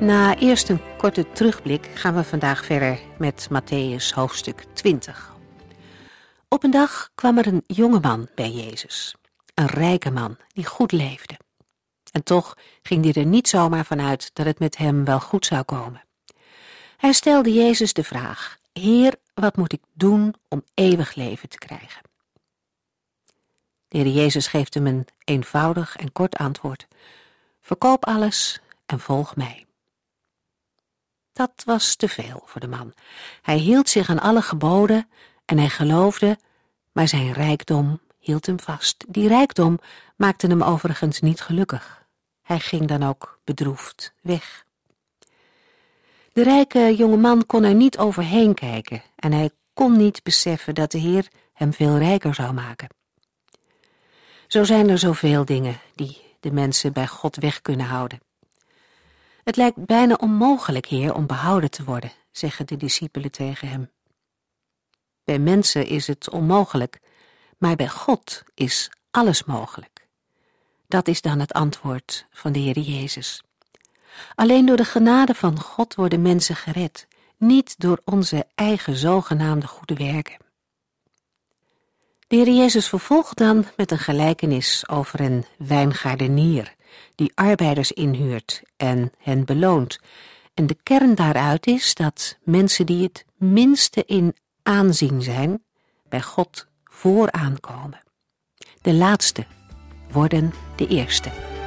Na eerst een korte terugblik gaan we vandaag verder met Matthäus hoofdstuk 20. Op een dag kwam er een jonge man bij Jezus. Een rijke man die goed leefde. En toch ging hij er niet zomaar vanuit dat het met hem wel goed zou komen. Hij stelde Jezus de vraag: Heer, wat moet ik doen om eeuwig leven te krijgen? De Heer Jezus geeft hem een eenvoudig en kort antwoord: Verkoop alles en volg mij. Dat was te veel voor de man. Hij hield zich aan alle geboden en hij geloofde, maar zijn rijkdom hield hem vast. Die rijkdom maakte hem overigens niet gelukkig. Hij ging dan ook bedroefd weg. De rijke jonge man kon er niet overheen kijken en hij kon niet beseffen dat de Heer hem veel rijker zou maken. Zo zijn er zoveel dingen die de mensen bij God weg kunnen houden. Het lijkt bijna onmogelijk, Heer, om behouden te worden, zeggen de discipelen tegen hem. Bij mensen is het onmogelijk, maar bij God is alles mogelijk. Dat is dan het antwoord van de Heer Jezus. Alleen door de genade van God worden mensen gered, niet door onze eigen zogenaamde goede werken. De Heer Jezus vervolgt dan met een gelijkenis over een wijngaardenier die arbeiders inhuurt en hen beloont. En de kern daaruit is dat mensen die het minste in aanzien zijn, bij God vooraan komen. De laatste worden de eerste.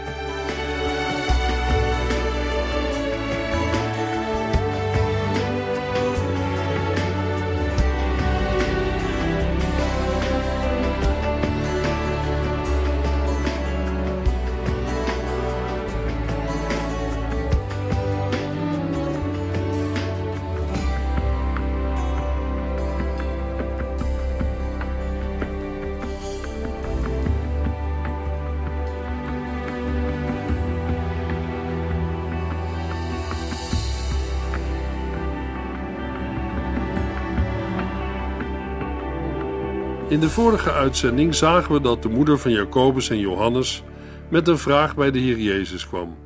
In de vorige uitzending zagen we dat de moeder van Jacobus en Johannes met een vraag bij de Heer Jezus kwam.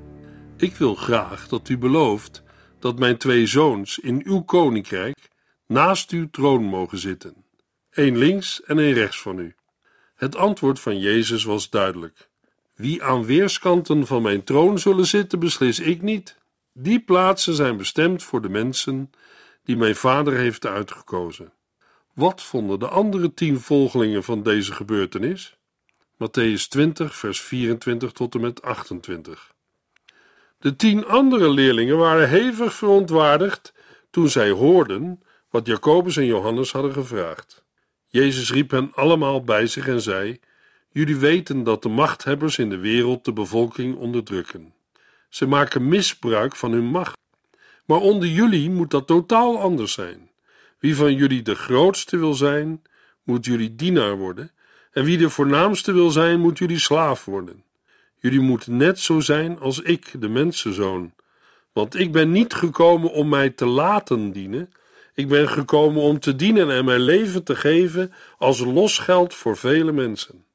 Ik wil graag dat u belooft dat mijn twee zoons in uw koninkrijk naast uw troon mogen zitten, één links en één rechts van u. Het antwoord van Jezus was duidelijk. Wie aan weerskanten van mijn troon zullen zitten, beslis ik niet. Die plaatsen zijn bestemd voor de mensen die mijn vader heeft uitgekozen. Wat vonden de andere tien volgelingen van deze gebeurtenis? Matthäus 20, vers 24 tot en met 28. De tien andere leerlingen waren hevig verontwaardigd toen zij hoorden wat Jacobus en Johannes hadden gevraagd. Jezus riep hen allemaal bij zich en zei: Jullie weten dat de machthebbers in de wereld de bevolking onderdrukken. Ze maken misbruik van hun macht. Maar onder jullie moet dat totaal anders zijn. Wie van jullie de grootste wil zijn, moet jullie dienaar worden, en wie de voornaamste wil zijn, moet jullie slaaf worden. Jullie moeten net zo zijn als ik, de mensenzoon. Want ik ben niet gekomen om mij te laten dienen, ik ben gekomen om te dienen en mijn leven te geven als losgeld voor vele mensen.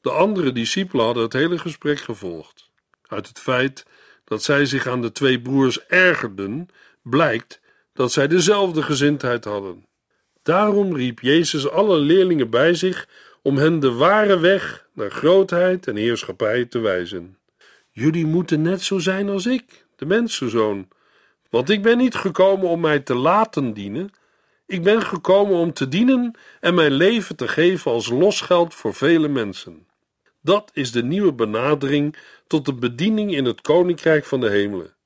De andere discipelen hadden het hele gesprek gevolgd. Uit het feit dat zij zich aan de twee broers ergerden, blijkt dat zij dezelfde gezindheid hadden. Daarom riep Jezus alle leerlingen bij zich om hen de ware weg naar grootheid en heerschappij te wijzen. Jullie moeten net zo zijn als ik, de mensenzoon, want ik ben niet gekomen om mij te laten dienen, ik ben gekomen om te dienen en mijn leven te geven als losgeld voor vele mensen. Dat is de nieuwe benadering tot de bediening in het koninkrijk van de hemelen.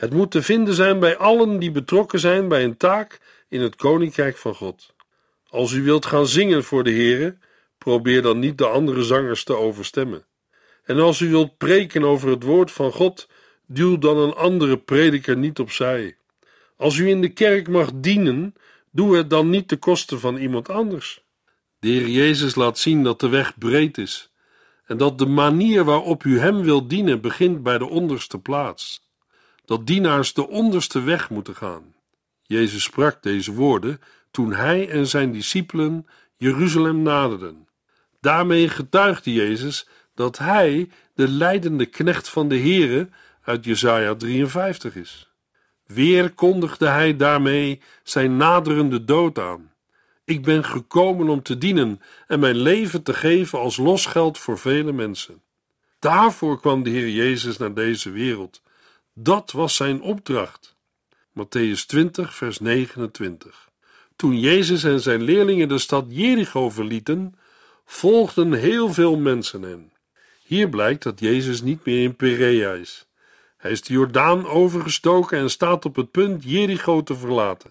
Het moet te vinden zijn bij allen die betrokken zijn bij een taak in het koninkrijk van God. Als u wilt gaan zingen voor de Heere, probeer dan niet de andere zangers te overstemmen. En als u wilt preken over het woord van God, duw dan een andere prediker niet opzij. Als u in de kerk mag dienen, doe het dan niet ten koste van iemand anders. De Heer Jezus laat zien dat de weg breed is en dat de manier waarop u Hem wilt dienen begint bij de onderste plaats. Dat dienaars de onderste weg moeten gaan. Jezus sprak deze woorden toen Hij en zijn discipelen Jeruzalem naderden. Daarmee getuigde Jezus dat Hij de leidende knecht van de Here uit Jesaja 53 is. Weer kondigde hij daarmee zijn naderende dood aan. Ik ben gekomen om te dienen en mijn leven te geven als losgeld voor vele mensen. Daarvoor kwam de Heer Jezus naar deze wereld. Dat was zijn opdracht. Matthäus 20, vers 29. Toen Jezus en zijn leerlingen de stad Jericho verlieten, volgden heel veel mensen hen. Hier blijkt dat Jezus niet meer in Perea is. Hij is de Jordaan overgestoken en staat op het punt Jericho te verlaten.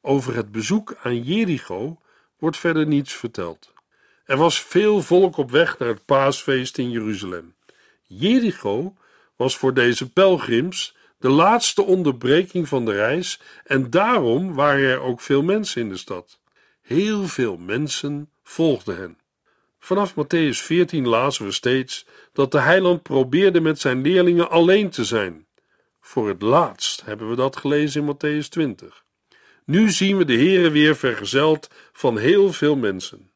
Over het bezoek aan Jericho wordt verder niets verteld. Er was veel volk op weg naar het paasfeest in Jeruzalem. Jericho was voor deze pelgrims de laatste onderbreking van de reis en daarom waren er ook veel mensen in de stad. Heel veel mensen volgden hen. Vanaf Matthäus 14 lazen we steeds dat de heiland probeerde met zijn leerlingen alleen te zijn. Voor het laatst hebben we dat gelezen in Matthäus 20. Nu zien we de Heere weer vergezeld van heel veel mensen.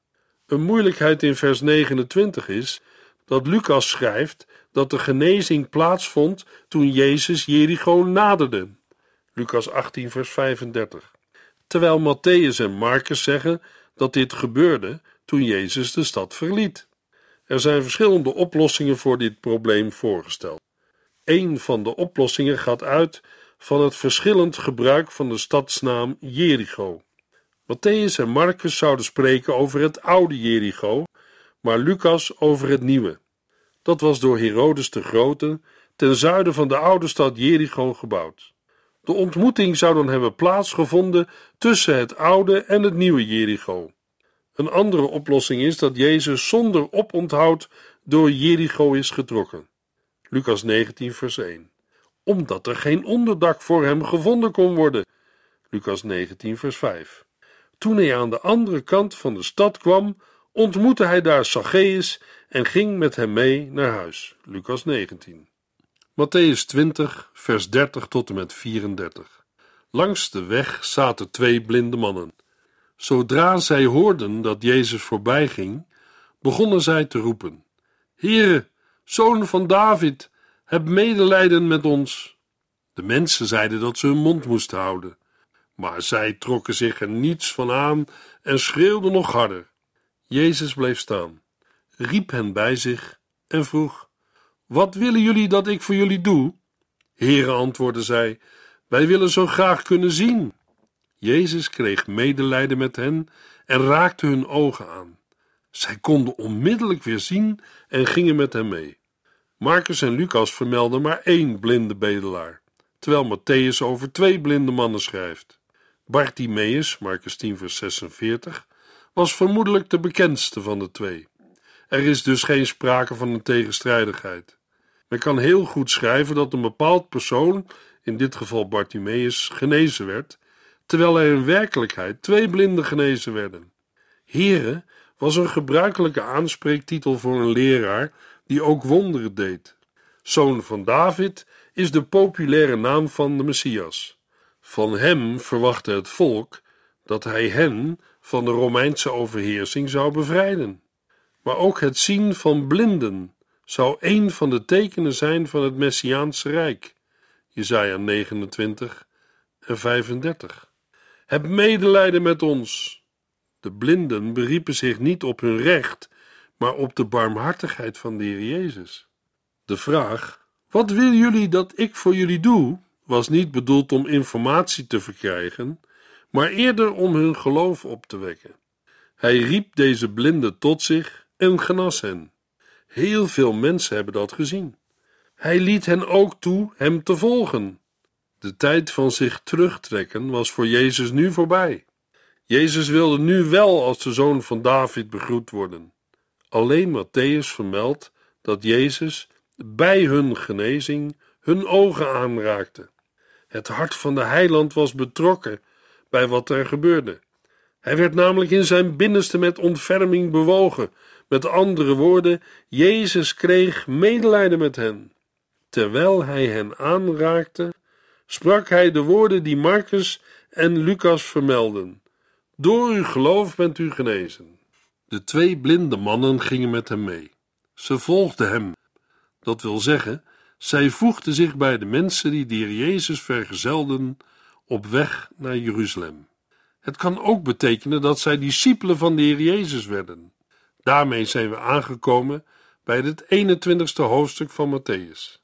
Een moeilijkheid in vers 29 is dat Lucas schrijft dat de genezing plaatsvond toen Jezus Jericho naderde. Lucas 18 vers 35. Terwijl Matthäus en Marcus zeggen dat dit gebeurde toen Jezus de stad verliet. Er zijn verschillende oplossingen voor dit probleem voorgesteld. Een van de oplossingen gaat uit van het verschillend gebruik van de stadsnaam Jericho. Matthäus en Marcus zouden spreken over het oude Jericho, maar Lucas over het nieuwe. Dat was door Herodes de Grote ten zuiden van de oude stad Jericho gebouwd. De ontmoeting zou dan hebben plaatsgevonden tussen het oude en het nieuwe Jericho. Een andere oplossing is dat Jezus zonder oponthoud door Jericho is getrokken. Lucas 19, vers 1. Omdat er geen onderdak voor hem gevonden kon worden. Lucas 19, vers 5. Toen hij aan de andere kant van de stad kwam, ontmoette hij daar Zacchaeus en ging met hem mee naar huis. Lucas 19. Matthäus 20, vers 30 tot en met 34. Langs de weg zaten twee blinde mannen. Zodra zij hoorden dat Jezus voorbij ging, begonnen zij te roepen: Heere, zoon van David, heb medelijden met ons. De mensen zeiden dat ze hun mond moesten houden, maar zij trokken zich er niets van aan en schreeuwden nog harder. Jezus bleef staan, riep hen bij zich en vroeg: Wat willen jullie dat ik voor jullie doe? Heere, antwoordden zij, wij willen zo graag kunnen zien. Jezus kreeg medelijden met hen en raakte hun ogen aan. Zij konden onmiddellijk weer zien en gingen met hem mee. Marcus en Lucas vermelden maar één blinde bedelaar, terwijl Matthäus over twee blinde mannen schrijft. Bartimaeus, Marcus 10 vers 46, was vermoedelijk de bekendste van de twee. Er is dus geen sprake van een tegenstrijdigheid. Men kan heel goed schrijven dat een bepaald persoon, in dit geval Bartimaeus, genezen werd terwijl er in werkelijkheid twee blinden genezen werden. Here was een gebruikelijke aanspreektitel voor een leraar die ook wonderen deed. Zoon van David is de populaire naam van de Messias. Van hem verwachtte het volk dat hij hen van de Romeinse overheersing zou bevrijden. Maar ook het zien van blinden zou een van de tekenen zijn van het Messiaanse Rijk. Jesaja 29 en 35. Heb medelijden met ons. De blinden beriepen zich niet op hun recht, maar op de barmhartigheid van de Heer Jezus. De vraag: Wat willen jullie dat ik voor jullie doe? was niet bedoeld om informatie te verkrijgen, maar eerder om hun geloof op te wekken. Hij riep deze blinden tot zich en genas hen. Heel veel mensen hebben dat gezien. Hij liet hen ook toe hem te volgen. De tijd van zich terugtrekken was voor Jezus nu voorbij. Jezus wilde nu wel als de zoon van David begroet worden. Alleen Matthäus vermeldt dat Jezus bij hun genezing hun ogen aanraakte. Het hart van de heiland was betrokken bij wat er gebeurde. Hij werd namelijk in zijn binnenste met ontferming bewogen. Met andere woorden, Jezus kreeg medelijden met hen. Terwijl hij hen aanraakte, sprak hij de woorden die Marcus en Lucas vermelden. Door uw geloof bent u genezen. De twee blinde mannen gingen met hem mee. Ze volgden hem. Dat wil zeggen, zij voegden zich bij de mensen die de Jezus vergezelden op weg naar Jeruzalem. Het kan ook betekenen dat zij discipelen van de Heer Jezus werden. Daarmee zijn we aangekomen bij het 21ste hoofdstuk van Matthäus.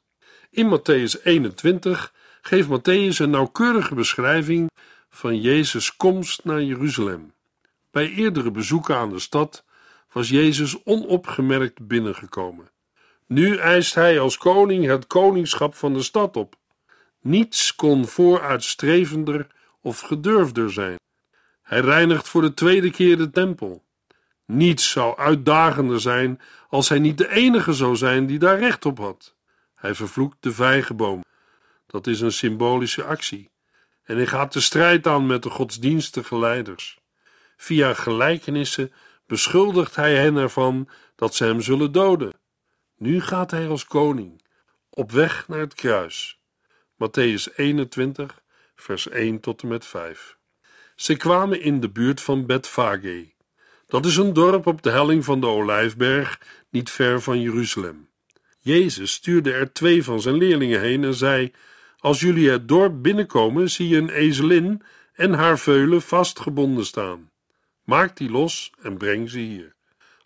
In Matthäus 21 geeft Matthäus een nauwkeurige beschrijving van Jezus' komst naar Jeruzalem. Bij eerdere bezoeken aan de stad was Jezus onopgemerkt binnengekomen. Nu eist hij als koning het koningschap van de stad op. Niets kon vooruitstrevender of gedurfder zijn. Hij reinigt voor de tweede keer de tempel. Niets zou uitdagender zijn als hij niet de enige zou zijn die daar recht op had. Hij vervloekt de vijgenboom. Dat is een symbolische actie. En hij gaat de strijd aan met de godsdienstige leiders. Via gelijkenissen beschuldigt hij hen ervan dat ze hem zullen doden. Nu gaat hij als koning op weg naar het kruis. Matthäus 21, vers 1 tot en met 5. Ze kwamen in de buurt van Betfage. Dat is een dorp op de helling van de Olijfberg, niet ver van Jeruzalem. Jezus stuurde er twee van zijn leerlingen heen en zei: Als jullie het dorp binnenkomen, zie je een ezelin en haar veulen vastgebonden staan. Maak die los en breng ze hier.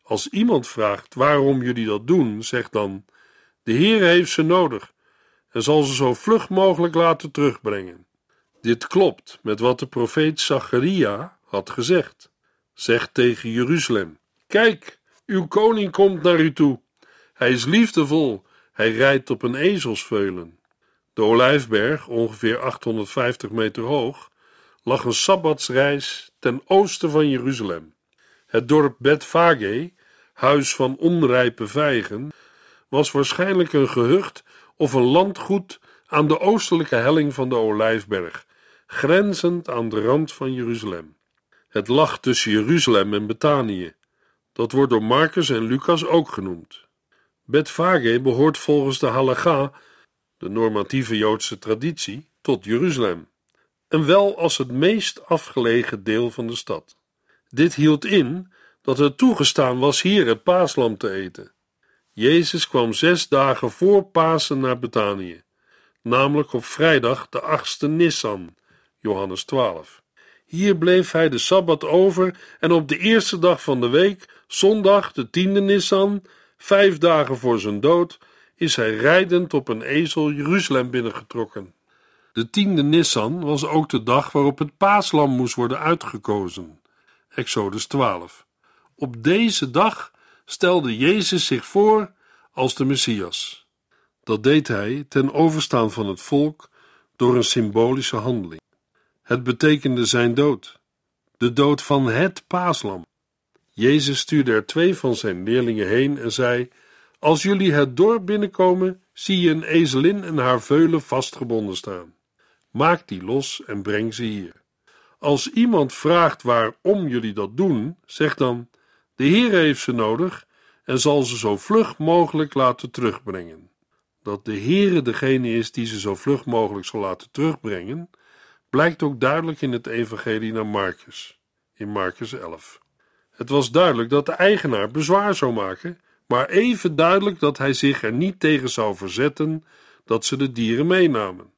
Als iemand vraagt waarom jullie dat doen, zeg dan: De Heer heeft ze nodig en zal ze zo vlug mogelijk laten terugbrengen. Dit klopt met wat de profeet Zacharia had gezegd. Zeg tegen Jeruzalem: Kijk, uw koning komt naar u toe. Hij is liefdevol, hij rijdt op een ezelsveulen. De Olijfberg, ongeveer 850 meter hoog, lag een sabbatsreis ten oosten van Jeruzalem. Het dorp Betfage, huis van onrijpe vijgen, was waarschijnlijk een gehucht of een landgoed aan de oostelijke helling van de Olijfberg, grenzend aan de rand van Jeruzalem. Het lag tussen Jeruzalem en Betanië. Dat wordt door Marcus en Lucas ook genoemd. Betfage behoort volgens de Halacha, de normatieve Joodse traditie, tot Jeruzalem, en wel als het meest afgelegen deel van de stad. Dit hield in dat het toegestaan was hier het paaslam te eten. Jezus kwam zes dagen voor Pasen naar Betanië, namelijk op vrijdag de achtste Nissan, Johannes 12. Hier bleef hij de Sabbat over en op de eerste dag van de week, zondag de tiende Nissan, vijf dagen voor zijn dood, is hij rijdend op een ezel Jeruzalem binnengetrokken. De tiende Nissan was ook de dag waarop het paaslam moest worden uitgekozen. Exodus 12. Op deze dag stelde Jezus zich voor als de Messias. Dat deed hij ten overstaan van het volk door een symbolische handeling. Het betekende zijn dood, de dood van het paaslam. Jezus stuurde er twee van zijn leerlingen heen en zei: Als jullie het dorp binnenkomen, zie je een ezelin en haar veulen vastgebonden staan. Maak die los en breng ze hier. Als iemand vraagt waarom jullie dat doen, zeg dan: De Heer heeft ze nodig en zal ze zo vlug mogelijk laten terugbrengen. Dat de Heere degene is die ze zo vlug mogelijk zal laten terugbrengen, blijkt ook duidelijk in het evangelie naar Marcus, in Marcus 11. Het was duidelijk dat de eigenaar bezwaar zou maken, maar even duidelijk dat hij zich er niet tegen zou verzetten dat ze de dieren meenamen.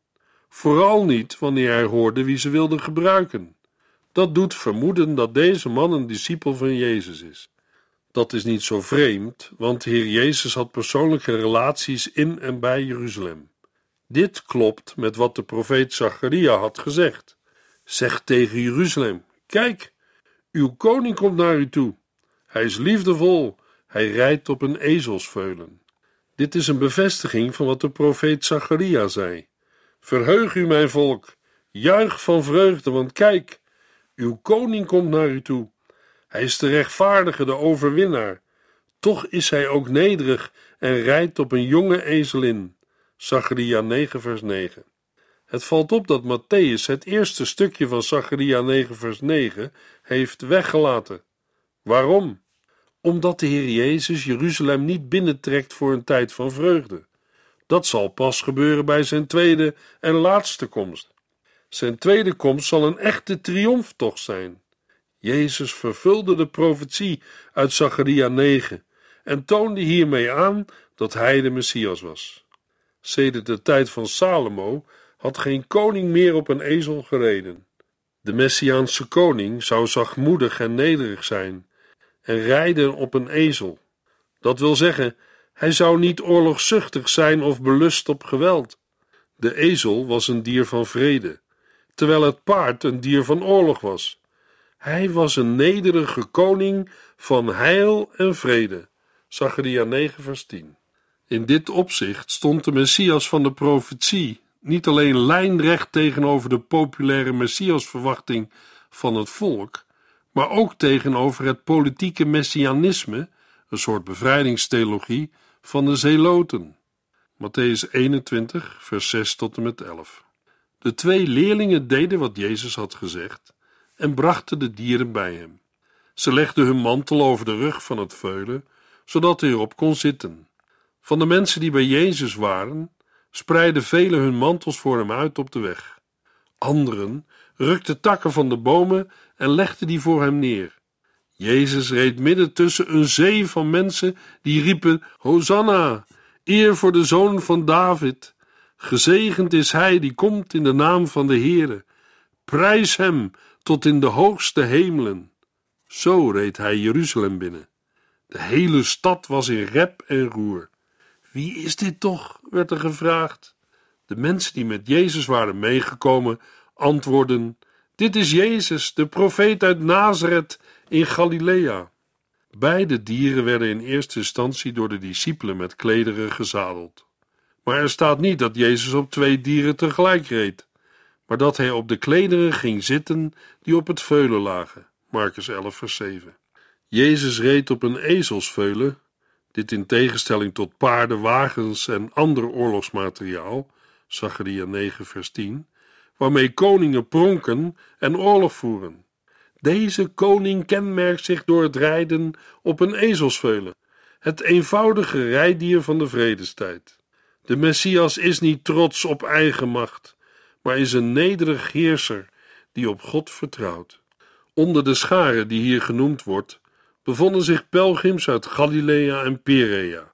Vooral niet wanneer hij hoorde wie ze wilden gebruiken. Dat doet vermoeden dat deze man een discipel van Jezus is. Dat is niet zo vreemd, want Heer Jezus had persoonlijke relaties in en bij Jeruzalem. Dit klopt met wat de profeet Zacharia had gezegd. Zeg tegen Jeruzalem: Kijk, uw koning komt naar u toe. Hij is liefdevol, hij rijdt op een ezelsveulen. Dit is een bevestiging van wat de profeet Zacharia zei. Verheug u, mijn volk, juich van vreugde, want kijk, uw koning komt naar u toe. Hij is de rechtvaardige, de overwinnaar. Toch is hij ook nederig en rijdt op een jonge ezelin. Zacharia 9, vers 9. Het valt op dat Matthäus het eerste stukje van Zacharia 9 vers 9 heeft weggelaten. Waarom? Omdat de Heer Jezus Jeruzalem niet binnentrekt voor een tijd van vreugde. Dat zal pas gebeuren bij zijn tweede en laatste komst. Zijn tweede komst zal een echte triomftocht zijn. Jezus vervulde de profetie uit Zacharia 9 en toonde hiermee aan dat hij de Messias was. Sedert de tijd van Salomo had geen koning meer op een ezel gereden. De Messiaanse koning zou zachtmoedig en nederig zijn en rijden op een ezel. Dat wil zeggen, hij zou niet oorlogzuchtig zijn of belust op geweld. De ezel was een dier van vrede, terwijl het paard een dier van oorlog was. Hij was een nederige koning van heil en vrede. Zacharia 9 vers 10. In dit opzicht stond de Messias van de profetie niet alleen lijnrecht tegenover de populaire Messiasverwachting van het volk, maar ook tegenover het politieke messianisme, een soort bevrijdingstheologie van de Zeloten. Matthäus 21, vers 6 tot en met 11. De twee leerlingen deden wat Jezus had gezegd en brachten de dieren bij hem. Ze legden hun mantel over de rug van het veulen, zodat hij erop kon zitten. Van de mensen die bij Jezus waren, spreidden velen hun mantels voor hem uit op de weg. Anderen rukten takken van de bomen en legden die voor hem neer. Jezus reed midden tussen een zee van mensen die riepen: Hosanna, eer voor de zoon van David. Gezegend is hij die komt in de naam van de Heere. Prijs hem tot in de hoogste hemelen. Zo reed hij Jeruzalem binnen. De hele stad was in rep en roer. Wie is dit toch? werd er gevraagd. De mensen die met Jezus waren meegekomen antwoordden: Dit is Jezus, de profeet uit Nazareth in Galilea. Beide dieren werden in eerste instantie door de discipelen met klederen gezadeld. Maar er staat niet dat Jezus op twee dieren tegelijk reed, maar dat hij op de klederen ging zitten die op het veulen lagen. Marcus 11, vers 7. Jezus reed op een ezelsveulen, dit in tegenstelling tot paarden, wagens en ander oorlogsmateriaal, Zacharia 9, vers 10, waarmee koningen pronken en oorlog voeren. Deze koning kenmerkt zich door het rijden op een ezelsveulen, het eenvoudige rijdier van de vredestijd. De Messias is niet trots op eigen macht, maar is een nederig heerser die op God vertrouwt. Onder de schare die hier genoemd wordt, bevonden zich pelgrims uit Galilea en Perea,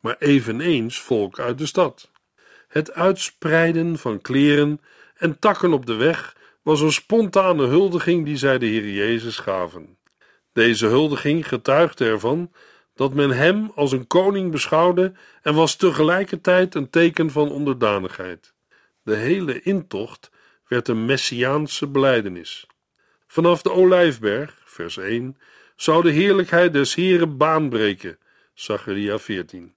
maar eveneens volk uit de stad. Het uitspreiden van kleren en takken op de weg was een spontane huldiging die zij de Heer Jezus gaven. Deze huldiging getuigde ervan dat men hem als een koning beschouwde en was tegelijkertijd een teken van onderdanigheid. De hele intocht werd een messiaanse belijdenis. Vanaf de Olijfberg, vers 1, zou de heerlijkheid des Heren baan breken. Zacharia 14.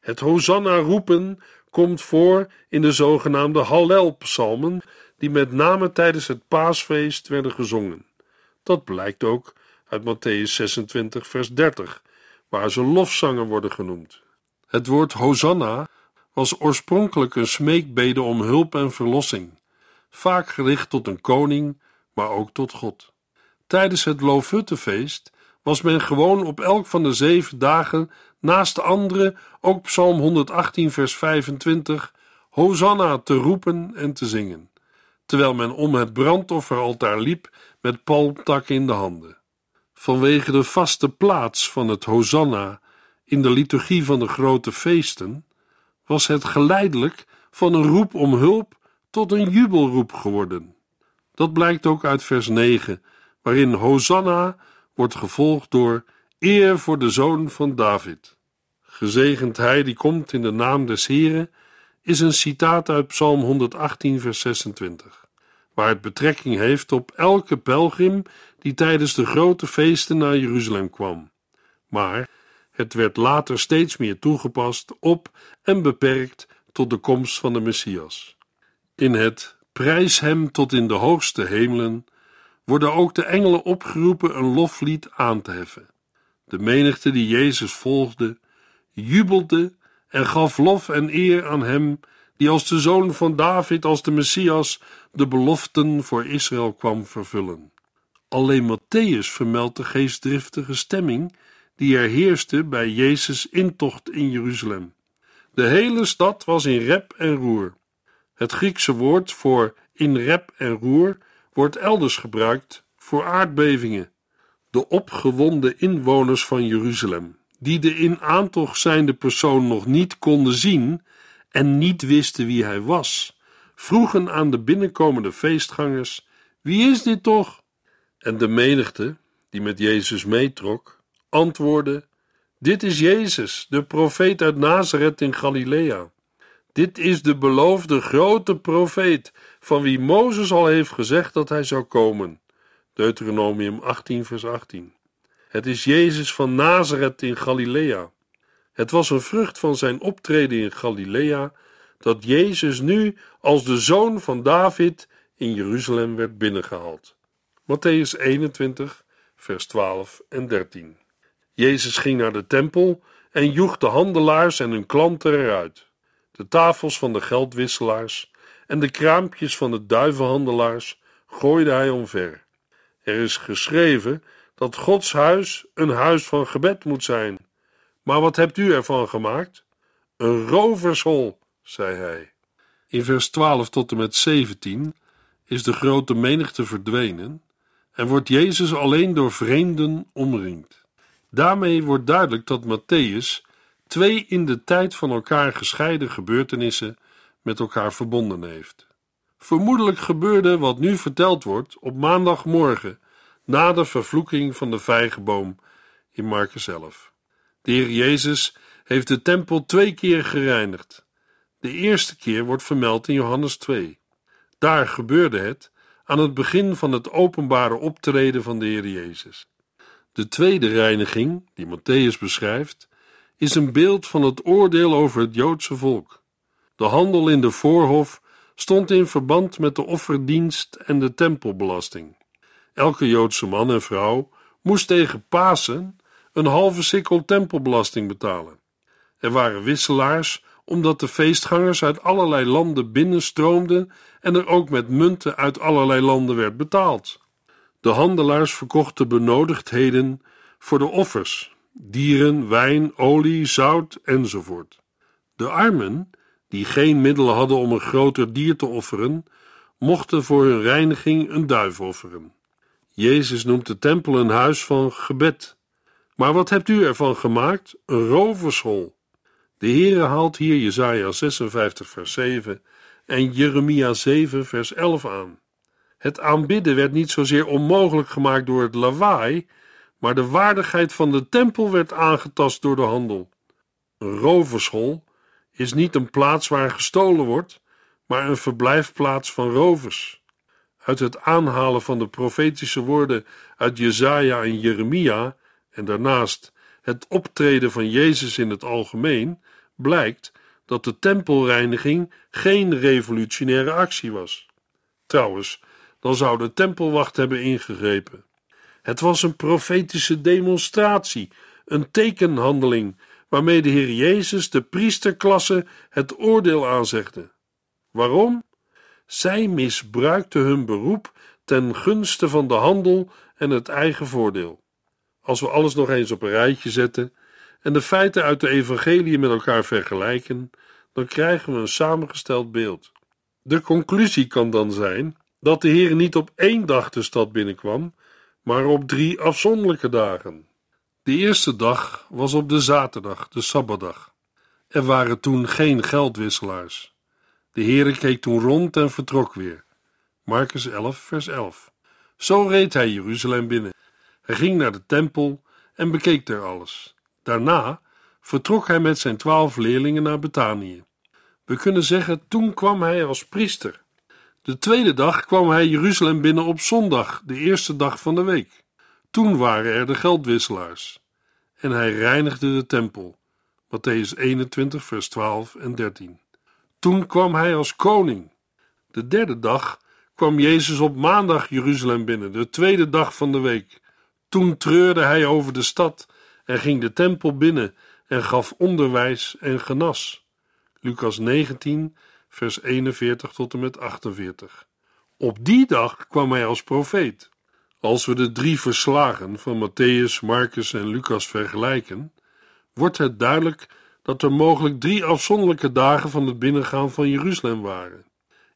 Het Hosanna roepen komt voor in de zogenaamde Hallel-psalmen, die met name tijdens het paasfeest werden gezongen. Dat blijkt ook uit Matthäus 26, vers 30, waar ze lofzangen worden genoemd. Het woord Hosanna was oorspronkelijk een smeekbede om hulp en verlossing, vaak gericht tot een koning, maar ook tot God. Tijdens het Loofhuttenfeest was men gewoon op elk van de zeven dagen naast de andere ook Psalm 118, vers 25, Hosanna te roepen en te zingen, terwijl men om het brandofferaltaar liep met palmtakken in de handen. Vanwege de vaste plaats van het Hosanna in de liturgie van de grote feesten, was het geleidelijk van een roep om hulp tot een jubelroep geworden. Dat blijkt ook uit vers 9, waarin Hosanna wordt gevolgd door eer voor de zoon van David. Gezegend hij die komt in de naam des Heren, is een citaat uit Psalm 118, vers 26, waar het betrekking heeft op elke pelgrim die tijdens de grote feesten naar Jeruzalem kwam. Maar het werd later steeds meer toegepast op en beperkt tot de komst van de Messias. In het prijs hem tot in de hoogste hemelen worden ook de engelen opgeroepen een loflied aan te heffen. De menigte die Jezus volgde, jubelde en gaf lof en eer aan hem die als de zoon van David, als de Messias, de beloften voor Israël kwam vervullen. Alleen Matthäus vermeldt de geestdriftige stemming die er heerste bij Jezus' intocht in Jeruzalem. De hele stad was in rep en roer. Het Griekse woord voor in rep en roer wordt elders gebruikt voor aardbevingen. De opgewonden inwoners van Jeruzalem, die de in aantocht zijnde persoon nog niet konden zien en niet wisten wie hij was, vroegen aan de binnenkomende feestgangers: Wie is dit toch? En de menigte, die met Jezus meetrok, antwoordde: Dit is Jezus, de profeet uit Nazareth in Galilea. Dit is de beloofde grote profeet, van wie Mozes al heeft gezegd dat hij zou komen. Deuteronomium 18, vers 18. Het is Jezus van Nazareth in Galilea. Het was een vrucht van zijn optreden in Galilea dat Jezus nu als de zoon van David in Jeruzalem werd binnengehaald. Matthäus 21, vers 12 en 13. Jezus ging naar de tempel en joeg de handelaars en hun klanten eruit. De tafels van de geldwisselaars en de kraampjes van de duivenhandelaars gooide hij omver. Er is geschreven dat Gods huis een huis van gebed moet zijn. Maar wat hebt u ervan gemaakt? Een rovershol, zei hij. In vers 12 tot en met 17 is de grote menigte verdwenen en wordt Jezus alleen door vreemden omringd. Daarmee wordt duidelijk dat Matthäus twee in de tijd van elkaar gescheiden gebeurtenissen met elkaar verbonden heeft. Vermoedelijk gebeurde wat nu verteld wordt op maandagmorgen na de vervloeking van de vijgenboom in Marcus 11. De Heer Jezus heeft de tempel twee keer gereinigd. De eerste keer wordt vermeld in Johannes 2. Daar gebeurde het aan het begin van het openbare optreden van de Heer Jezus. De tweede reiniging, die Matthäus beschrijft, is een beeld van het oordeel over het Joodse volk. De handel in de voorhof stond in verband met de offerdienst en de tempelbelasting. Elke Joodse man en vrouw moest tegen Pasen een halve sikkel tempelbelasting betalen. Er waren wisselaars, omdat de feestgangers uit allerlei landen binnenstroomden en er ook met munten uit allerlei landen werd betaald. De handelaars verkochten benodigdheden voor de offers, dieren, wijn, olie, zout enzovoort. De armen, die geen middelen hadden om een groter dier te offeren, mochten voor hun reiniging een duif offeren. Jezus noemt de tempel een huis van gebed. Maar wat hebt u ervan gemaakt? Een rovershol. De Heere haalt hier Jesaja 56 vers 7 en Jeremia 7 vers 11 aan. Het aanbidden werd niet zozeer onmogelijk gemaakt door het lawaai, maar de waardigheid van de tempel werd aangetast door de handel. Een rovershol is niet een plaats waar gestolen wordt, maar een verblijfplaats van rovers. Uit het aanhalen van de profetische woorden uit Jesaja en Jeremia en daarnaast het optreden van Jezus in het algemeen blijkt dat de tempelreiniging geen revolutionaire actie was. Trouwens, dan zou de tempelwacht hebben ingegrepen. Het was een profetische demonstratie, een tekenhandeling, waarmee de Heer Jezus de priesterklasse het oordeel aanzegde. Waarom? Zij misbruikten hun beroep ten gunste van de handel en het eigen voordeel. Als we alles nog eens op een rijtje zetten en de feiten uit de evangelie met elkaar vergelijken, dan krijgen we een samengesteld beeld. De conclusie kan dan zijn dat de Heer niet op één dag de stad binnenkwam, maar op drie afzonderlijke dagen. De eerste dag was op de zaterdag, de sabbatdag. Er waren toen geen geldwisselaars. De Heere keek toen rond en vertrok weer. Marcus 11, vers 11. Zo reed hij Jeruzalem binnen. Hij ging naar de tempel en bekeek daar alles. Daarna vertrok hij met zijn twaalf leerlingen naar Betanië. We kunnen zeggen, toen kwam hij als priester. De tweede dag kwam hij Jeruzalem binnen op zondag, de eerste dag van de week. Toen waren er de geldwisselaars. En hij reinigde de tempel. Matthäus 21, vers 12 en 13. Toen kwam hij als koning. De derde dag kwam Jezus op maandag Jeruzalem binnen, de tweede dag van de week. Toen treurde hij over de stad en ging de tempel binnen en gaf onderwijs en genas. Lucas 19, vers 41 tot en met 48. Op die dag kwam hij als profeet. Als we de drie verslagen van Matthäus, Marcus en Lucas vergelijken, wordt het duidelijk dat er mogelijk drie afzonderlijke dagen van het binnengaan van Jeruzalem waren.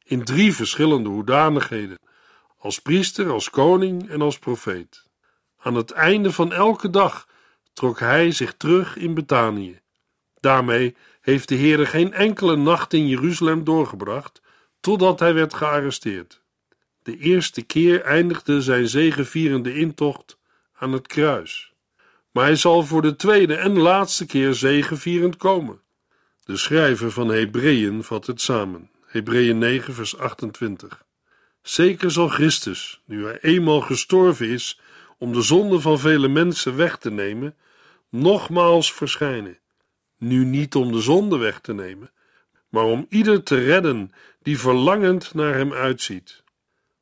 In drie verschillende hoedanigheden: als priester, als koning en als profeet. Aan het einde van elke dag trok hij zich terug in Betanië. Daarmee heeft de Heer geen enkele nacht in Jeruzalem doorgebracht, totdat hij werd gearresteerd. De eerste keer eindigde zijn zegevierende intocht aan het kruis. Maar hij zal voor de tweede en laatste keer zegevierend komen. De schrijver van Hebreeën vat het samen. Hebreeën 9, vers 28. Zeker zal Christus, nu hij eenmaal gestorven is om de zonde van vele mensen weg te nemen, nogmaals verschijnen. Nu niet om de zonde weg te nemen, maar om ieder te redden die verlangend naar hem uitziet.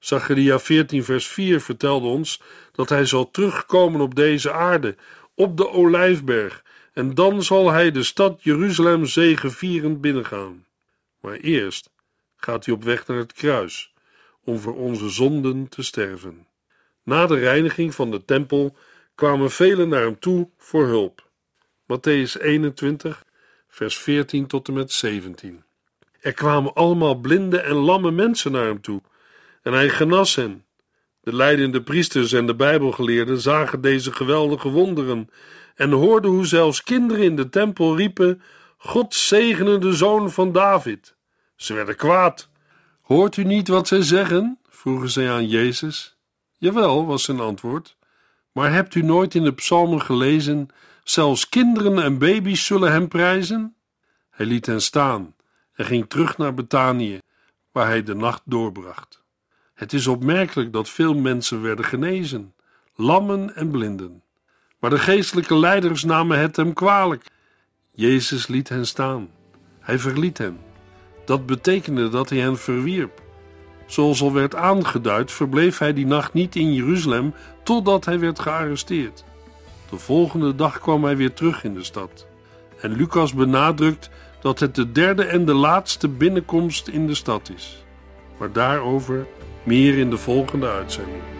Zacharia 14, vers 4 vertelde ons dat hij zal terugkomen op deze aarde, op de olijfberg, en dan zal hij de stad Jeruzalem zegevierend binnengaan. Maar eerst gaat hij op weg naar het kruis, om voor onze zonden te sterven. Na de reiniging van de tempel kwamen velen naar hem toe voor hulp. Matthäus 21, vers 14 tot en met 17. Er kwamen allemaal blinde en lamme mensen naar hem toe, en hij genas hen. De leidende priesters en de Bijbelgeleerden zagen deze geweldige wonderen en hoorden hoe zelfs kinderen in de tempel riepen: God zegene de zoon van David. Ze werden kwaad. Hoort u niet wat zij zeggen? vroegen zij aan Jezus. Jawel, was zijn antwoord. Maar hebt u nooit in de psalmen gelezen: zelfs kinderen en baby's zullen hem prijzen? Hij liet hen staan en ging terug naar Betanië, waar hij de nacht doorbracht. Het is opmerkelijk dat veel mensen werden genezen, lammen en blinden. Maar de geestelijke leiders namen het hem kwalijk. Jezus liet hen staan. Hij verliet hen. Dat betekende dat hij hen verwierp. Zoals al werd aangeduid, verbleef hij die nacht niet in Jeruzalem totdat hij werd gearresteerd. De volgende dag kwam hij weer terug in de stad. En Lucas benadrukt dat het de derde en de laatste binnenkomst in de stad is. Maar daarover meer in de volgende uitzending.